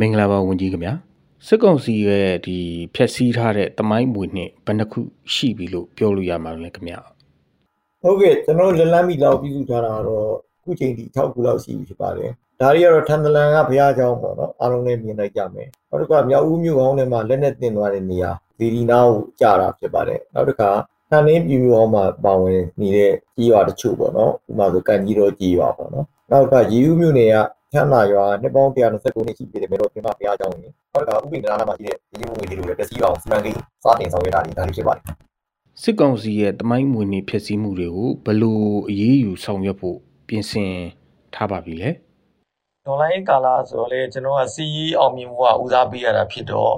မင်္ဂလာပါဝန်ကြီးခင်ဗျာစစ်ကောင်စီရဲ့ဒီဖြက်စီးထားတဲ့တမိုင်းမွေနှစ်ဘယ်နှခုရှိပြီလို့ပြောလို့ရမှာလဲခင်ဗျာဟုတ်ကဲ့ကျွန်တော်လက်လန်းမီလောက်ပြုစုထားတာတော့ခုချိန်ထိ6ခုလောက်ရှိပြီဖြစ်ပါတယ်ဒါတွေကတော့ထန်တလန်ကဘုရားကျောင်းပေါ့နော်အားလုံးလည်းမြင်လိုက်ကြမယ်နောက်တစ်ခါမြောက်ဦးမြို့ကောင်းထဲမှာလက်နဲ့တင်သွားတဲ့နေရာဗီဒီနာကိုကြာတာဖြစ်ပါတယ်နောက်တစ်ခါထန်လင်းပြည်မြို့အောင်မှာပါဝင်နေတဲ့ကြီးရွာတချို့ပေါ့နော်ဥပမာဆိုကန်ကြီးတော်ကြီးရွာပေါ့နော်နောက်ကရေဦးမြို့နယ်က ချမ်းသာရွာနှစ်ပေါင်း129နှစ်ရှိပြီတဲ့မြေတော်ပြင်မဘုရားကျောင်းကြီးနောက်ကဥပိ္ပန္နနာမှာရှိတဲ့ဒီလိုငွေတွေလိုလည်းပျက်စီးအောင်စီမံကိန်းစတင်ဆောင်ရွက်တာတွေဒါတွေဖြစ်ပါတယ်စစ်ကောင်စီရဲ့တမိုင်းမွေနေဖြစ်စည်းမှုတွေကိုဘလို့အရေးယူဆောင်ရွက်ဖို့ပြင်ဆင်ထားပါပြီလေ။ online ကာလဆိုတော့လေကျွန်တော်ကစီးအောင်မြင်မှုကဦးစားပေးရတာဖြစ်တော့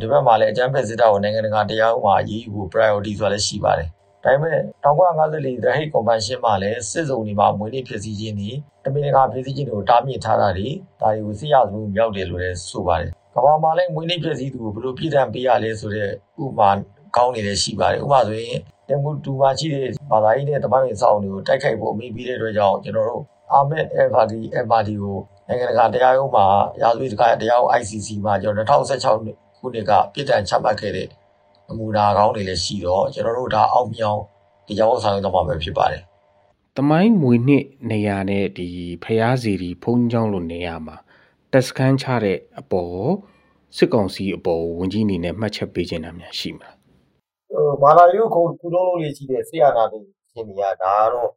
ဒီဘက်မှာလည်းအကြမ်းဖက်စစ်တပ်ကိုနိုင်ငံတကာတရားဥပဒေအရေးယူဖို့ priority ဆိုတာလည်းရှိပါတယ်။ ဒါပေမဲ့1954 The Hague Convention မှာလည်းစစ်စုံတွေမှာမွေးနေ့ဖြစ်စည်းခြင်းတွေတမင်တကာဖြစ်စည်းခြင်းတွေကိုတားမြစ်ထားတာတွေဒါတွေကိုစစ်ရသမှုမြောက်တယ်လို့လည်းဆိုပါတယ်။ကမ္ဘာမှာလည်းမွေးနေ့ဖြစ်စည်းသူကိုဘယ်လိုပြည်ထန်ပေးရလဲဆိုတဲ့ဥပမာကောင်းနေလည်းရှိပါတယ်။ဥပမာဆိုရင်တမှုတူမှာရှိတဲ့ဘာသာရေးနဲ့တပိုင်းစောင့်တွေကိုတိုက်ခိုက်ဖို့အမိပေးတဲ့အတွက်ကြောင့်ကျွန်တော်တို့အာမက်အဗာဒီအဗာဒီကိုနိုင်ငံတကာတရားရုံးမှာရာဇဝတ်တရားတရားရုံး ICC မှာကျွန်တော်2016ခုနှစ်ကပြည်ထန်ချမှတ်ခဲ့တဲ့ အမူအရာကောင်းတွေလည်းရှိတော့ကျွန်တော်တို့ဒါအောက်မြောင်ဒီကြောင်းဆောင်ရွက်တော့မှာပဲဖြစ်ပါတယ်။တမိုင်းမွေနှစ်နေရာနဲ့ဒီဖျားစီဒီဖုံးချောင်းလိုနေရာမှာတက်စခန်းချတဲ့အပေါ်စစ်ကောင်စီအပေါ်ဝန်ကြီးအနေနဲ့မှတ်ချက်ပေးခြင်းတာများရှိမလား။ဟိုမာလာယုခုကုလုံးလုံးလေးရှိတဲ့ဆေးရနာတွေရှင်နေရဒါကတော့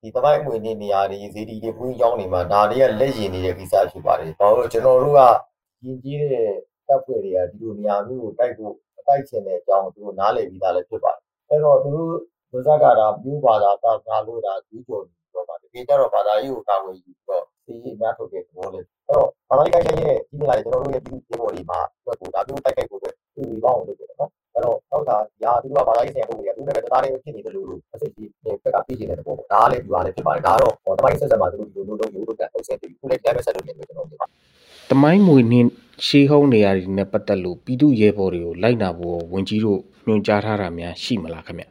ဒီတမိုင်းအမွေနေနေရာတွေဇေဒီတွေဘုန်းကြီးကျောင်းတွေမှာဒါတွေကလက်ရင်နေတဲ့ကိစ္စဖြစ်ပါတယ်။ဘာလို့ကျွန်တော်တို့ကယဉ်ကျေးတဲ့တပ်ဖွဲ့တွေကဒီလိုနေရာမျိုးကိုတိုက်ဖို့ တိုက်ချင်တဲ့အကြောင်းသူတို့နားလည်ပြီးသားလည်းဖြစ်ပါတယ်။အဲ့တော့သူတို့ဗဇက်ကတာမျိုးဘာသာသာသာလို့ဒါကြီးကျော်ပြီးတော့ပါတကယ်ကြတော့ဘာသာရေးကိုကာဝယ်ယူပြီးတော့စီးအများထုတ်တဲ့သဘောလေးအဲ့တော့ဘာသာရေးကိုင်းရဲ့ဒီမလာကျွန်တော်တို့ရဲ့ဒီဒီပေါ်ဒီမှာဟိုဒါမျိုးတိုက်ခိုက်ဖို့အတွက်ဒီဒီပေါင်းလုပ်တယ်နော်အဲ့တော့တော့ဒါရာသူကဘာသာရေးဆရာပုံတွေကသူနဲ့တရားတွေဖြစ်နေတယ်လို့လို့အစိတ်ကြီးဘက်ကပြီးနေတဲ့သဘောပေါ့ဒါလည်းဒီပါလည်းဖြစ်ပါတယ်ဒါကတော့ဟောတမိုင်းဆက်ဆက်မှာသူတို့ဒီလိုလိုလုပ်ယူလို့တက်အောင်ဆက်ပြီးခုလည်းဒီတိုင်းပဲဆက်လုပ်နေတယ်ကျွန်တော်ပြောပါတ မိုင်းမွေနှင်းရှေးဟောင်းနေရာတွေနဲ့ပတ်သက်လို့ပြည်သူရဲဘော်တွေကိုလိုက်နာဖို့ဝန်ကြီးတို့ညွှန်ကြားထားတာများရှိမလားခင်ဗျ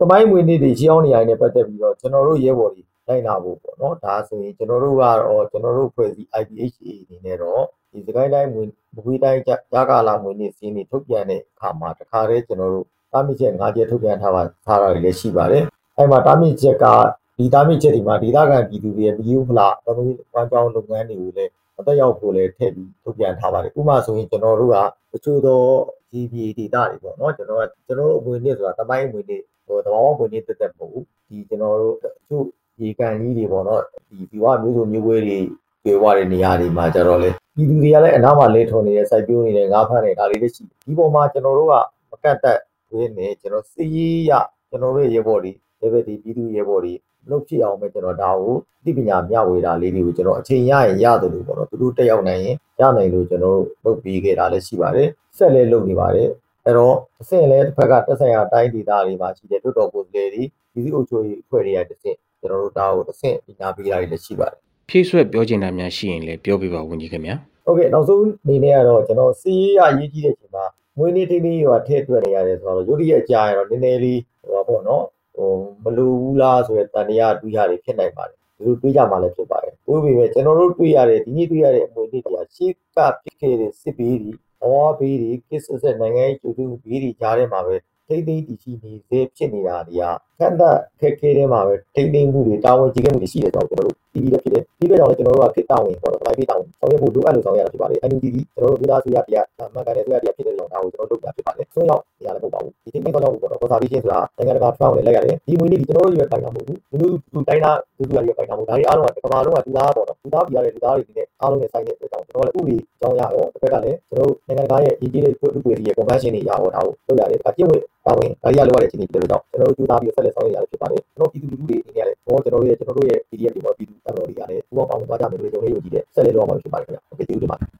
တမိုင်းမွေနေ့တွေရှေးဟောင်းနေရာတွေနဲ့ပတ်သက်ပြီးတော့ကျွန်တော်တို့ရဲဘော်တွေလိုက်နာဖို့ပေါ့နော်ဒါဆိုရင်ကျွန်တော်တို့ကတော့ကျွန်တော်တို့ဖွဲ့စည်း IPHA အနေနဲ့တော့ဒီစကိုင်းတိုင်းဝင်မကွေးတိုင်းကြာကာလာမွေနေ့စီးနေထုတ်ပြန်တဲ့အခါမှာတခါတည်းကျွန်တော်တို့တားမြစ်ချက်၅ချက်ထုတ်ပြန်ထားပါထားတာလည်းရှိပါတယ်အဲ့မှာတားမြစ်ချက်ကဒီတားမြစ်ချက်ဒီမှာဒေသခံပြည်သူတွေရဲ့ပြည်ဥဖလားတော်တော်ဝမ်းကြောင်းလုပ်ငန်းတွေကိုလည်း အသက်ရောက်ဖို့လည်းထည့်ပြီးထုတ်ပြန်ထားပါတယ်ဥပမာဆိုရင်ကျွန်တော်တို့ကတချို့သော GB data တွေပေါ့နော်ကျွန်တော်ကကျွန်တော်တို့အမွေနေ့ဆိုတာတမိုင်းအမွေနေ့ဟိုတဘာဝအမွေနေ့တက်တက်မဟုတ်ဘူးဒီကျွန်တော်တို့တချို့ရေကန်ကြီးတွေပေါ့နော်ဒီဒီဝမျိုးစုံမျိုးဝဲတွေကျွေးဝတဲ့နေရာတွေမှာကျတော့လေပြည်သူတွေကလည်းအနားမှာလဲထုံနေတဲ့စိုက်ပျိုးနေတဲ့ငါးဖမ်းနေတဲ့ဒါလေးတွေရှိတယ်ဒီပေါ်မှာကျွန်တော်တို့ကမကတ်သက်ဝင်းနေကျွန်တော်စီးရကျွန်တော်တို့ရေဘော်ဒီဒီဘက်ဒီပြည်သူရေဘော်ဒီ လုပ်ဖြစ်အောင်ပဲကျွန်တော်ဒါကိုသိပညာမျှဝေတာလေးတွေကိုကျွန်တော်အချိန်ရရင်ရတယ်လို့ပေါ့နော်သူတို့တက်ရောက်နိုင်ရင်ရနိုင်လို့ကျွန်တော်တို့လုပ်ပြီးခဲ့တာလည်းရှိပါတယ်ဆက်လည်းလုပ်နေပါတယ်အဲ့တော့အဆင့်လည်းတစ်ဖက်ကတက်ဆိုင်ရာတိုင်းဒေသတွေမှာရှိတဲ့တွတ်တော်ကိုယ်စားလှယ်တွေဒီစီအုပ်ချုပ်ရေးအဖွဲ့တွေကတစ်ဆင့်ကျွန်တော်တို့ဒါကိုတစ်ဆင့်ပညာပေးတာတွေလည်းရှိပါတယ်ဖြည့်ဆွက်ပြောချင်တာများရှိရင်လည်းပြောပြပါဝန်ကြီးခင်ဗျာဟုတ်ကဲ့နောက်ဆုံးအနေနဲ့ကတော့ကျွန်တော်စီးရရေးကြီးတဲ့အချိန်မှာမွေးနေ့တိတိရွာထည့်တွက်နေရတယ်ဆိုတော့ရုပ်ရည်အကြာရတော့နည်းနည်းလေးဟိုပေါ့နော် ဟိုမလိုဘူးလားဆိုတဲ့တန်တရားတွေးရတွေဖြစ်နိုင်ပါတယ်ဒီလိုတွေးကြမှလည်းဖြစ်ပါတယ်။ကိုယ်ပေမဲ့ကျွန်တော်တို့တွေးရတဲ့ဒီနေ့တွေးရတဲ့အမွေနေ့တွေကရှေ့ကဖြစ်ခဲ့တဲ့စစ်ဘေးတွေဘဝဘေးတွေကိစ္စဆက်နိုင်ငံရေးကျူတူဘေးတွေကြားထဲမှာပဲထိမ့်သိမ့်တည်ရှိနေစေဖြစ်နေတာတွေကခန္ဓာခက်ခဲထဲမှာပဲထိမ့်သိမ့်မှုတွေတာဝန်ကြီးခဲ့မှုတွေရှိတယ်ဆိုတော့ကျွန်တော်တို့ပြီးပြီးလည်းဖြစ်တယ် ဒီဘက်ကြောင့်လည်းကျွန်တော်တို့ကခစ်တာဝန်ပေါ့နော်တိုင်းပေးတာဝန်ဆောင်ရွက်ဖို့လိုအပ်လို့ဆောင်ရွက်ရတာဖြစ်ပါတယ် NUG ဒီကျွန်တော်တို့ဒေသဆွေးရတရားမှန်ကန်တဲ့ဆွေးရတရားဖြစ်တဲ့ကြောင့်ဒါကိုကျွန်တော်တို့လုပ်တာဖြစ်ပါတယ်ဆိုတော့ဒီရလည်းမဟုတ်ပါဘူးဒီထိမ့်သိမ့်တော့ပေါ့နော် conservation ဆိုတာနိုင်ငံတကာ trial နဲ့လိုက်ရတယ်ဒီမွေးနေ့ဒီကျွန်တော်တို့ရွေးပိုင်တာမဟုတ်ဘူးဒီလိုသူတိုင်းသားသူသူရွေးပိုင်တာမဟုတ်ဒါတွေအားလုံးကကမာလုံးကသူသားပေါ့နော်သူသားပြရတဲ့သူသားတွေဒီနဲ့အားလုံးနဲ့ဆိုင်တဲ့အတွက်ကြောင့်ကျွန်တော်လည်းဥပဒေကြောင်းရတော့တစ်ဖက်ကလည်းကျွန်တော်တို့နိုင်ငံတကာရဲ့ရည်ကြီးတဲ့ဥပဒေရဲ့ convention တွေရတော့ဒါကိုလုပ်ရတယ်ဒါကျင့်ဝ တ်တာဝန်ဒါတွေကလိုရတဲ့အခြေအနေဖြစ်တဲ့ကြောင့်ကျွန်တော်တို့ကြိုးစားပြီးဆက်လက်ဆောင်ရွက်ရတာဖြစ်ပါတယ်ကျွန်တော်ပြည်သူလူထုတွေအနေနဲ့လည်းဘောကျွန်တော်တို့ရဲ့ကျွန်တော်တို့ရဲ့ PDF တွေမှာပြည်သူတပ်တော်တွေကလည်းပူးပေါင်းပါဝင်သွားကြမယ်လို့ကျွန်တော်တို့ယုံကြည်တယ်ဆက်လက်လုပ်အောင်ဖြစ်ပါတယ်ခင်ဗျာဟုတ်ကဲ့ကျေးဇူးတင်ပါတယ်